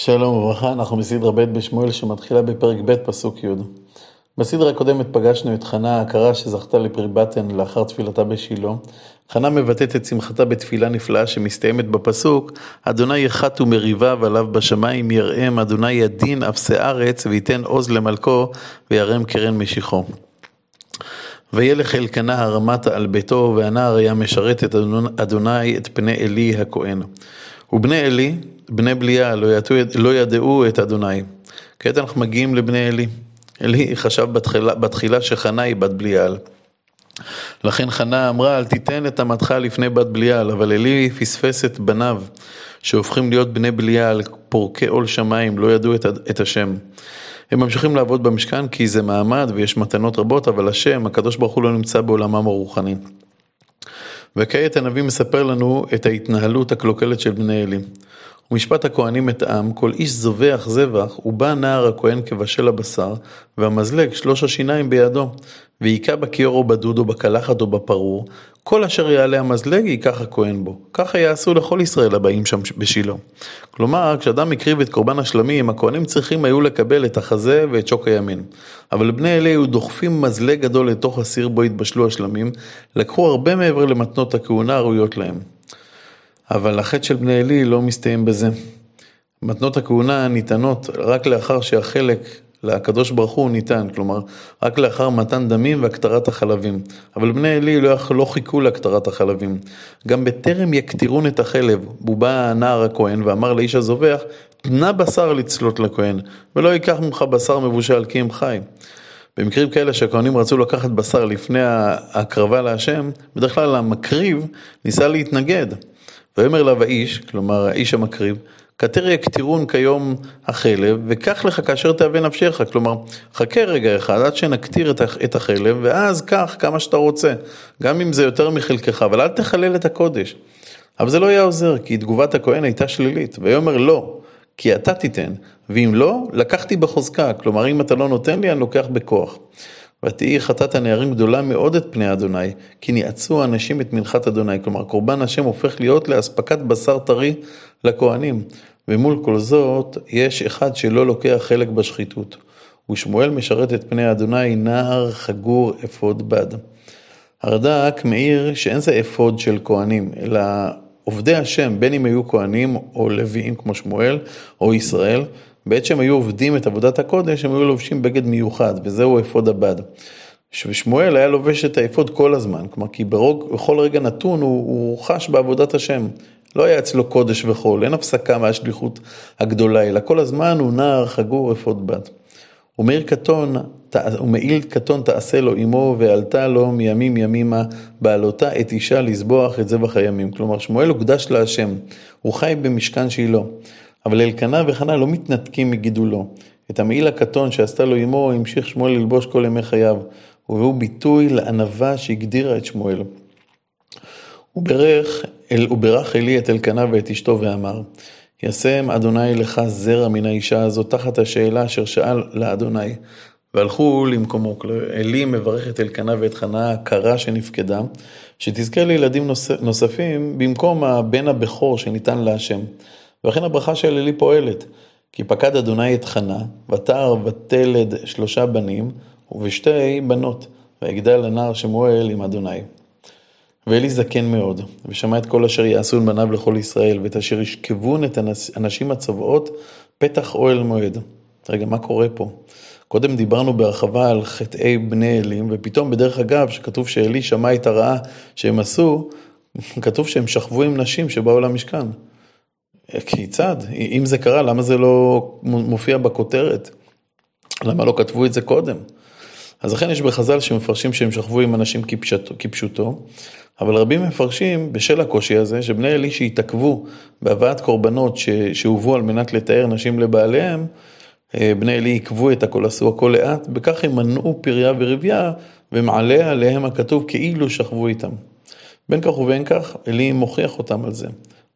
שלום וברכה, אנחנו בסדרה ב' בשמואל שמתחילה בפרק ב' פסוק י'. בסדרה הקודמת פגשנו את חנה העקרה שזכתה לפרי בטן לאחר תפילתה בשילה. חנה מבטאת את שמחתה בתפילה נפלאה שמסתיימת בפסוק אדוני יחת ומריביו עליו בשמיים יראם אדוני ידין אפסי ארץ וייתן עוז למלכו וירם קרן משיחו. וילך אלקנה הרמתה על ביתו והנער היה משרת את אדוני את פני עלי הכהן. ובני עלי בני בליה לא, ידעו, לא ידעו את אדוני. כעת אנחנו מגיעים לבני עלי. עלי חשב בתחילה, בתחילה שחנה היא בת בליעל. לכן חנה אמרה, אל תיתן את אמתך לפני בת בליעל, אבל עלי פספס את בניו, שהופכים להיות בני בליעל, פורקי עול שמיים, לא ידעו את, את השם. הם ממשיכים לעבוד במשכן כי זה מעמד ויש מתנות רבות, אבל השם, הקדוש ברוך הוא לא נמצא בעולמם הרוחני. וכעת הנביא מספר לנו את ההתנהלות הקלוקלת של בני אלי. ומשפט הכהנים את העם, כל איש זובח זבח, ובא נער הכהן כבשל הבשר, והמזלג שלוש השיניים בידו, והיכה בכיור או בדוד או בקלחת או בפרור, כל אשר יעלה המזלג ייקח הכהן בו. ככה יעשו לכל ישראל הבאים שם בשילה. כלומר, כשאדם הקריב את קורבן השלמים, הכהנים צריכים היו לקבל את החזה ואת שוק הימין. אבל בני אלי היו דוחפים מזלג גדול לתוך הסיר בו התבשלו השלמים, לקחו הרבה מעבר למתנות הכהונה הראויות להם. אבל החטא של בני עלי לא מסתיים בזה. מתנות הכהונה ניתנות רק לאחר שהחלק לקדוש ברוך הוא ניתן, כלומר, רק לאחר מתן דמים והקטרת החלבים. אבל בני עלי לא, לא חיכו להקטרת החלבים. גם בטרם יקטירון את החלב, בא הנער הכהן ואמר לאיש הזובח, תנה בשר לצלות לכהן, ולא ייקח ממך בשר מבושל כי אם חי. במקרים כאלה שהכהנים רצו לקחת בשר לפני ההקרבה להשם, בדרך כלל המקריב ניסה להתנגד. ויאמר אליו האיש, כלומר האיש המקריב, כתר יקטירון כיום החלב, וקח לך כאשר תאווה נפשך. כלומר, חכה רגע אחד עד שנקטיר את החלב, ואז קח כמה שאתה רוצה, גם אם זה יותר מחלקך, אבל אל תחלל את הקודש. אבל זה לא היה עוזר, כי תגובת הכהן הייתה שלילית. ויאמר לא, כי אתה תיתן, ואם לא, לקחתי בחוזקה. כלומר, אם אתה לא נותן לי, אני לוקח בכוח. ותהי חטאת הנערים גדולה מאוד את פני אדוני, כי ניאצו האנשים את מנחת אדוני. כלומר, קורבן השם הופך להיות לאספקת בשר טרי לכהנים. ומול כל זאת, יש אחד שלא לוקח חלק בשחיתות. ושמואל משרת את פני אדוני נער חגור אפוד בד. הרד"ק מעיר שאין זה אפוד של כהנים, אלא עובדי השם, בין אם היו כהנים או לוויים כמו שמואל או ישראל, בעת שהם היו עובדים את עבודת הקודש, הם היו לובשים בגד מיוחד, וזהו אפוד הבד. ושמואל היה לובש את האפוד כל הזמן, כלומר, כי ברוג, בכל רגע נתון הוא, הוא חש בעבודת השם. לא היה אצלו קודש וחול, אין הפסקה מהשליחות הגדולה, אלא כל הזמן הוא נער חגור אפוד בד. ומעיל קטון, קטון תעשה לו אמו, ועלתה לו מימים ימימה, בעלותה את אישה לזבוח את זבח הימים. כלומר, שמואל הוקדש להשם, הוא חי במשכן שילה. אבל אלקנה וחנה לא מתנתקים מגידולו. את המעיל הקטון שעשתה לו אמו המשיך שמואל ללבוש כל ימי חייו, והוא ביטוי לענווה שהגדירה את שמואל. הוא ברך, אל, הוא אלי את אלקנה ואת אשתו ואמר, ישם אדוני לך זרע מן האישה הזאת תחת השאלה אשר שאל לאדוני. והלכו למקומו. אלי מברך את אלקנה ואת חנה הקרה שנפקדה, שתזכה לילדים נוספים במקום הבן הבכור שניתן להשם. ולכן הברכה של אלי פועלת. כי פקד אדוני את חנה, ותער ותלד שלושה בנים, ובשתי בנות, ויגדל הנער שמואל עם אדוני. ואלי זקן מאוד, ושמע את כל אשר יעשו בניו לכל ישראל, ואת אשר ישכבון את הנשים הצובעות פתח אוהל מועד. רגע, מה קורה פה? קודם דיברנו בהרחבה על חטאי בני אלים, ופתאום בדרך אגב, שכתוב שאלי שמע את הרעה שהם עשו, כתוב שהם שכבו עם נשים שבאו למשכן. כיצד? אם זה קרה, למה זה לא מופיע בכותרת? למה לא כתבו את זה קודם? אז לכן יש בחז"ל שמפרשים שהם שכבו עם אנשים כפשוטו, כפשוטו, אבל רבים מפרשים בשל הקושי הזה, שבני אלי שהתעכבו בהבאת קורבנות שהובאו על מנת לתאר נשים לבעליהם, אה, בני אלי עיכבו את הכל, עשו הכל לאט, בכך הם מנעו פריה ורבייה, ומעלה עליהם הכתוב כאילו שכבו איתם. בין כך ובין כך, אלי מוכיח אותם על זה.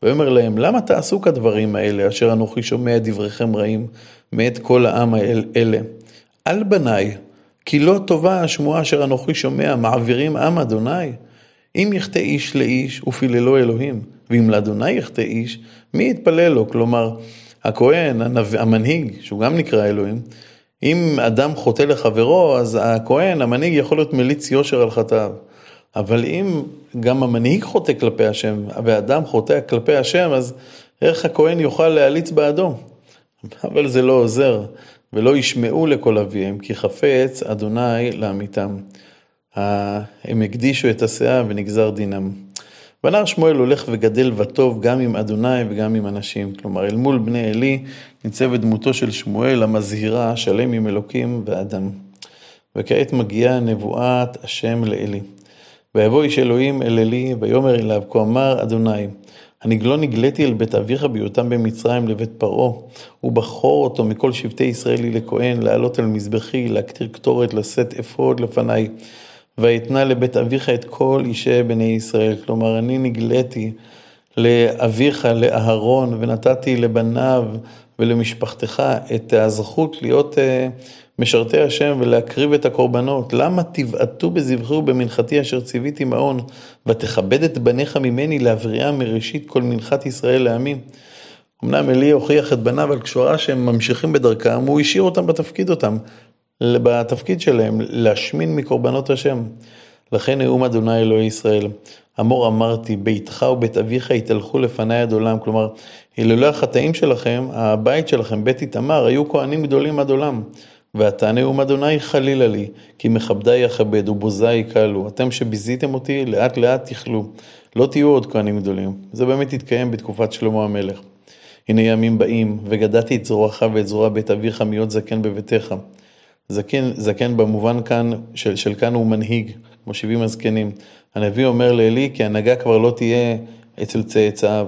ויאמר להם, למה תעשו כדברים האלה, אשר אנוכי שומע דבריכם רעים, מאת כל העם האלה? אל בניי, כי לא טובה השמועה אשר אנוכי שומע, מעבירים עם אדוני. אם יחטא איש לאיש, ופיללו אלוהים, ואם לאדוני יחטא איש, מי יתפלל לו? כלומר, הכהן, המנהיג, שהוא גם נקרא אלוהים, אם אדם חוטא לחברו, אז הכהן, המנהיג, יכול להיות מליץ יושר על חטאיו. אבל אם גם המנהיג חוטא כלפי השם, ואדם חוטא כלפי השם, אז איך הכהן יוכל להליץ בעדו? אבל זה לא עוזר, ולא ישמעו לכל אביהם, כי חפץ אדוני לעמיתם. הם הקדישו את הסאה ונגזר דינם. והנער שמואל הולך וגדל וטוב גם עם אדוני וגם עם אנשים. כלומר, אל מול בני עלי ניצבת דמותו של שמואל המזהירה, שלם עם אלוקים ואדם. וכעת מגיעה נבואת השם לעלי. ויבוא איש אלוהים אל עלי, ויאמר אליו, כה אמר אדוני, אני לא נגליתי אל בית אביך בהיותם במצרים לבית פרעה, ובכור אותו מכל שבטי ישראלי לכהן, לעלות אל מזבחי, להקטיר קטורת, לשאת אפוד לפניי. ואתנה לבית אביך את כל אישי בני ישראל. כלומר, אני נגליתי לאביך, לאהרון, ונתתי לבניו ולמשפחתך את הזכות להיות אה, משרתי השם ולהקריב את הקורבנות. למה תבעטו בזבחי ובמנחתי אשר ציוויתי מעון, ותכבד את בניך ממני להבריאם מראשית כל מנחת ישראל לעמים? אמנם עלי הוכיח את בניו על קשורה שהם ממשיכים בדרכם, הוא השאיר אותם בתפקיד אותם. בתפקיד שלהם, להשמין מקורבנות השם. לכן נאום אדוני אלוהי ישראל, אמור אמרתי, ביתך ובית אביך יתהלכו לפניי עד עולם. כלומר, אילולא החטאים שלכם, הבית שלכם, בית איתמר, היו כהנים גדולים עד עולם. ועתה נאום אדוני חלילה לי, כי מכבדי אכבד ובוזי יקלו. אתם שביזיתם אותי, לאט לאט תכלו. לא תהיו עוד כהנים גדולים. זה באמת התקיים בתקופת שלמה המלך. הנה ימים באים, וגדעתי את זרועך ואת זרוע בית אביך מיות זקן בביתך. זקן, זקן במובן כאן, של, של כאן הוא מנהיג, כמו שבעים הזקנים. הנביא אומר לעלי כי הנהגה כבר לא תהיה אצל צאצאיו.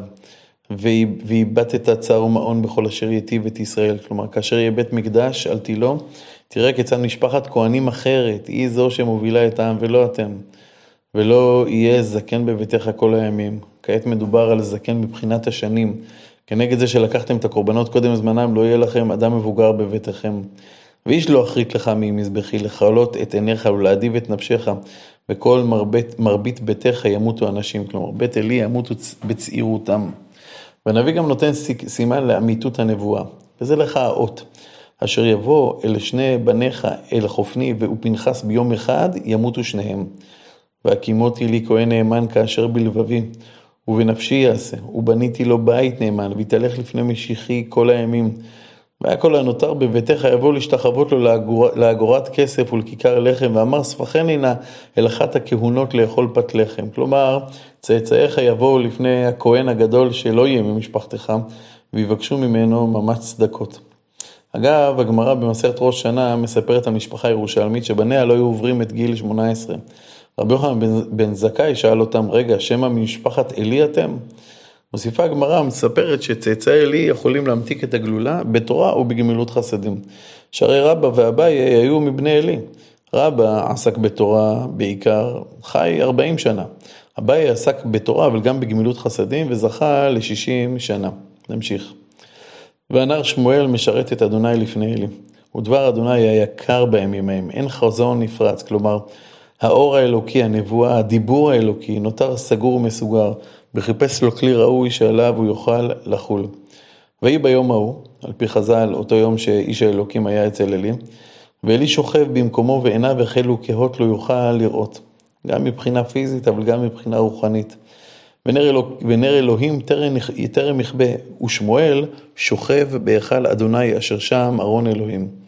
ואיבדת צער ומעון בכל אשר ייטיב את ישראל. כלומר, כאשר יהיה בית מקדש על תילו, תראה כיצד משפחת כהנים אחרת, היא זו שמובילה את העם ולא אתם. ולא יהיה זקן בביתך כל הימים. כעת מדובר על זקן מבחינת השנים. כנגד זה שלקחתם את הקורבנות קודם זמנם, לא יהיה לכם אדם מבוגר בביתכם. ואיש לא אחריק לך ממזבחי, לכלות את עיניך ולהדיב את נפשך, וכל מרבית, מרבית ביתך ימותו אנשים, כלומר בית עלי ימותו בצעירותם. והנביא גם נותן סימן לאמיתות הנבואה, וזה לך האות. אשר יבוא אל שני בניך אל חופני ופנחס ביום אחד, ימותו שניהם. והקימותי לי כהן נאמן כאשר בלבבי, ובנפשי יעשה, ובניתי לו בית נאמן, והתהלך לפני משיחי כל הימים. והיה כל הנותר בביתך יבוא להשתחוות לו לאגור, לאגורת כסף ולכיכר לחם, ואמר ספחני נא אל אחת הכהונות לאכול פת לחם. כלומר, צאצאיך יבואו לפני הכהן הגדול שלא יהיה ממשפחתך, ויבקשו ממנו ממש צדקות. אגב, הגמרא במסכת ראש שנה מספרת על משפחה ירושלמית שבניה לא היו עוברים את גיל 18. רבי יוחנן בן, בן זכאי שאל אותם, רגע, שמא ממשפחת עלי אתם? מוסיפה הגמרא, מספרת שצאצאי עלי יכולים להמתיק את הגלולה בתורה או בגמילות חסדים. שהרי רבא ואביי היו מבני עלי. רבא עסק בתורה בעיקר, חי 40 שנה. אביי עסק בתורה אבל גם בגמילות חסדים וזכה ל-60 שנה. נמשיך. והנער שמואל משרת את אדוני לפני עלי. ודבר אדוני היה יקר בימים ההם, אין חזון נפרץ, כלומר, האור האלוקי, הנבואה, הדיבור האלוקי, נותר סגור ומסוגר, וחיפש לו כלי ראוי שעליו הוא יוכל לחול. ויהי ביום ההוא, על פי חז"ל, אותו יום שאיש האלוקים היה אצל אלי, ואלי שוכב במקומו ועיניו החלו כהות לא יוכל לראות, גם מבחינה פיזית אבל גם מבחינה רוחנית. ונר, אלוק, ונר אלוהים טרם, יכבה, ושמואל שוכב בהיכל אדוני אשר שם ארון אלוהים.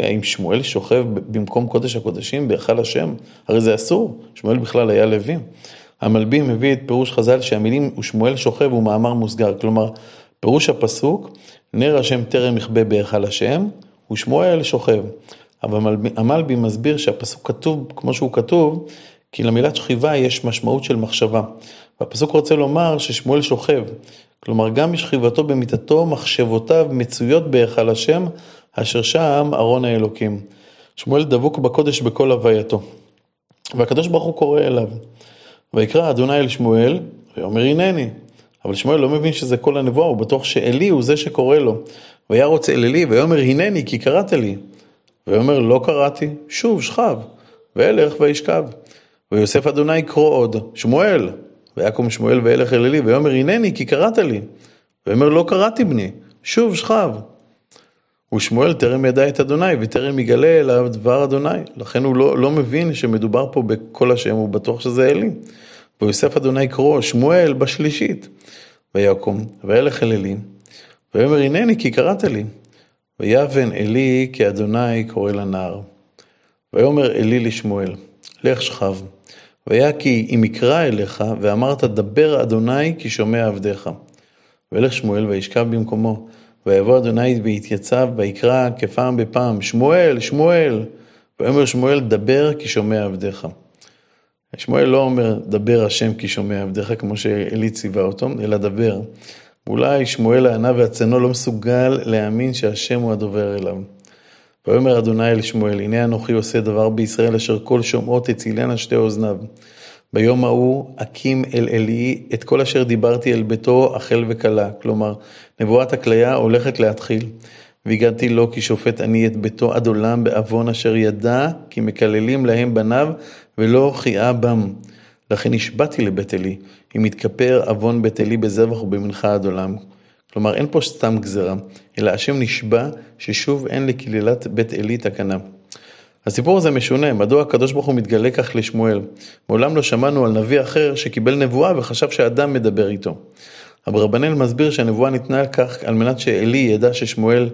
אם שמואל שוכב במקום קודש הקודשים בהיכל השם, הרי זה אסור, שמואל בכלל היה לוי. המלבים מביא את פירוש חז"ל שהמילים ושמואל שוכב הוא מאמר מוסגר, כלומר פירוש הפסוק נר השם טרם יכבה בהיכל השם ושמואל שוכב. אבל המלבי מסביר שהפסוק כתוב כמו שהוא כתוב כי למילת שכיבה יש משמעות של מחשבה. והפסוק רוצה לומר ששמואל שוכב, כלומר גם בשכיבתו במיטתו מחשבותיו מצויות בהיכל השם אשר שם ארון האלוקים. שמואל דבוק בקודש בכל הווייתו. והקדוש ברוך הוא קורא אליו. ויקרא אדוני אל שמואל, ויאמר הנני. אבל שמואל לא מבין שזה כל הנבואה, הוא בטוח שאלי הוא זה שקורא לו. וירוץ אל אלי, ויאמר הנני כי קראת לי. ויאמר לא קראתי, שוב שכב, וילך וישכב. ויוסף אדוני קרוא עוד, שמואל. ויקום שמואל וילך אל אלי, ויאמר הנני כי קראת לי. ויאמר לא קראתי בני, שוב שכב. ושמואל טרם ידע את אדוני וטרם יגלה אליו דבר אדוני. לכן הוא לא, לא מבין שמדובר פה בכל השם, הוא בטוח שזה אלי. ויוסף אדוני קרוא, שמואל בשלישית. ויקום, וילך אל אלי, ויאמר הנני כי קראת לי. ויבן אלי כי אדוני קורא לנער. ויאמר אלי לשמואל, לך שכב. והיה כי אם יקרא אליך, ואמרת דבר אדוני כי שומע עבדיך. וילך שמואל וישכב במקומו. ויבוא אדוני ויתייצב ויקרא כפעם בפעם, שמואל, שמואל. ויאמר שמואל, דבר כי שומע עבדיך. שמואל לא אומר, דבר השם כי שומע עבדיך, כמו שאלי ציווה אותו, אלא דבר. אולי שמואל הענה והצנו לא מסוגל להאמין שהשם הוא הדובר אליו. ויאמר אדוני אל שמואל, הנה אנוכי עושה דבר בישראל אשר כל שומעות תצילנה שתי אוזניו. ביום ההוא אקים אל עלי את כל אשר דיברתי אל ביתו החל וכלה. כלומר, נבואת הכליה הולכת להתחיל. והגעתי לו כי שופט אני את ביתו עד עולם בעוון אשר ידע כי מקללים להם בניו ולא חייה בם. לכן נשבעתי לבית עלי, אם יתכפר עוון בית עלי בזבח ובמנחה עד עולם. כלומר, אין פה סתם גזרה, אלא השם נשבע ששוב אין לקללת בית עלי תקנה. הסיפור הזה משונה, מדוע הקדוש ברוך הוא מתגלה כך לשמואל? מעולם לא שמענו על נביא אחר שקיבל נבואה וחשב שאדם מדבר איתו. אברבנאל מסביר שהנבואה ניתנה כך על מנת שעלי ידע ששמואל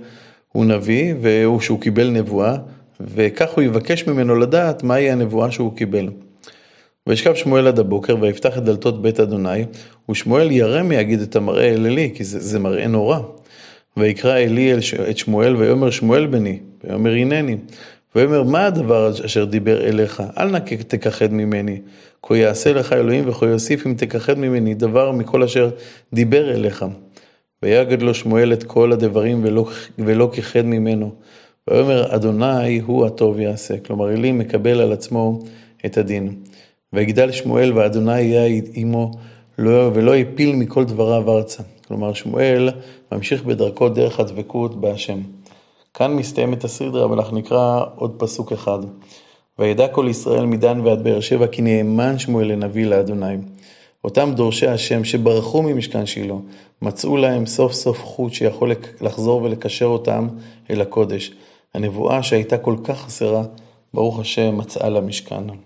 הוא נביא ושהוא קיבל נבואה, וכך הוא יבקש ממנו לדעת מהי הנבואה שהוא קיבל. וישכב שמואל עד הבוקר ויפתח את דלתות בית אדוני, ושמואל ירא מיגיד את המראה אל עלי, כי זה, זה מראה נורא. ויקרא עלי את שמואל ויאמר שמואל בני, ויאמר הנני. ויאמר מה הדבר אשר דיבר אליך, אל נא תכחד ממני, כה יעשה לך אלוהים וכה יוסיף אם תכחד ממני דבר מכל אשר דיבר אליך. ויגד לו שמואל את כל הדברים ולא, ולא כיחד ממנו. ויאמר אדוני הוא הטוב יעשה. כלומר אלי מקבל על עצמו את הדין. ויגדל שמואל ואדוני יהיה עמו לא, ולא יפיל מכל דבריו ארצה. כלומר שמואל ממשיך בדרכו דרך הדבקות בהשם. כאן מסתיימת הסדרה ואנחנו נקרא עוד פסוק אחד. וידע כל ישראל מדן ועד באר שבע כי נאמן שמואל לנביא לאדוני. אותם דורשי השם שברחו ממשכן שילה, מצאו להם סוף סוף חוט שיכול לחזור ולקשר אותם אל הקודש. הנבואה שהייתה כל כך חסרה, ברוך השם מצאה לה משכן.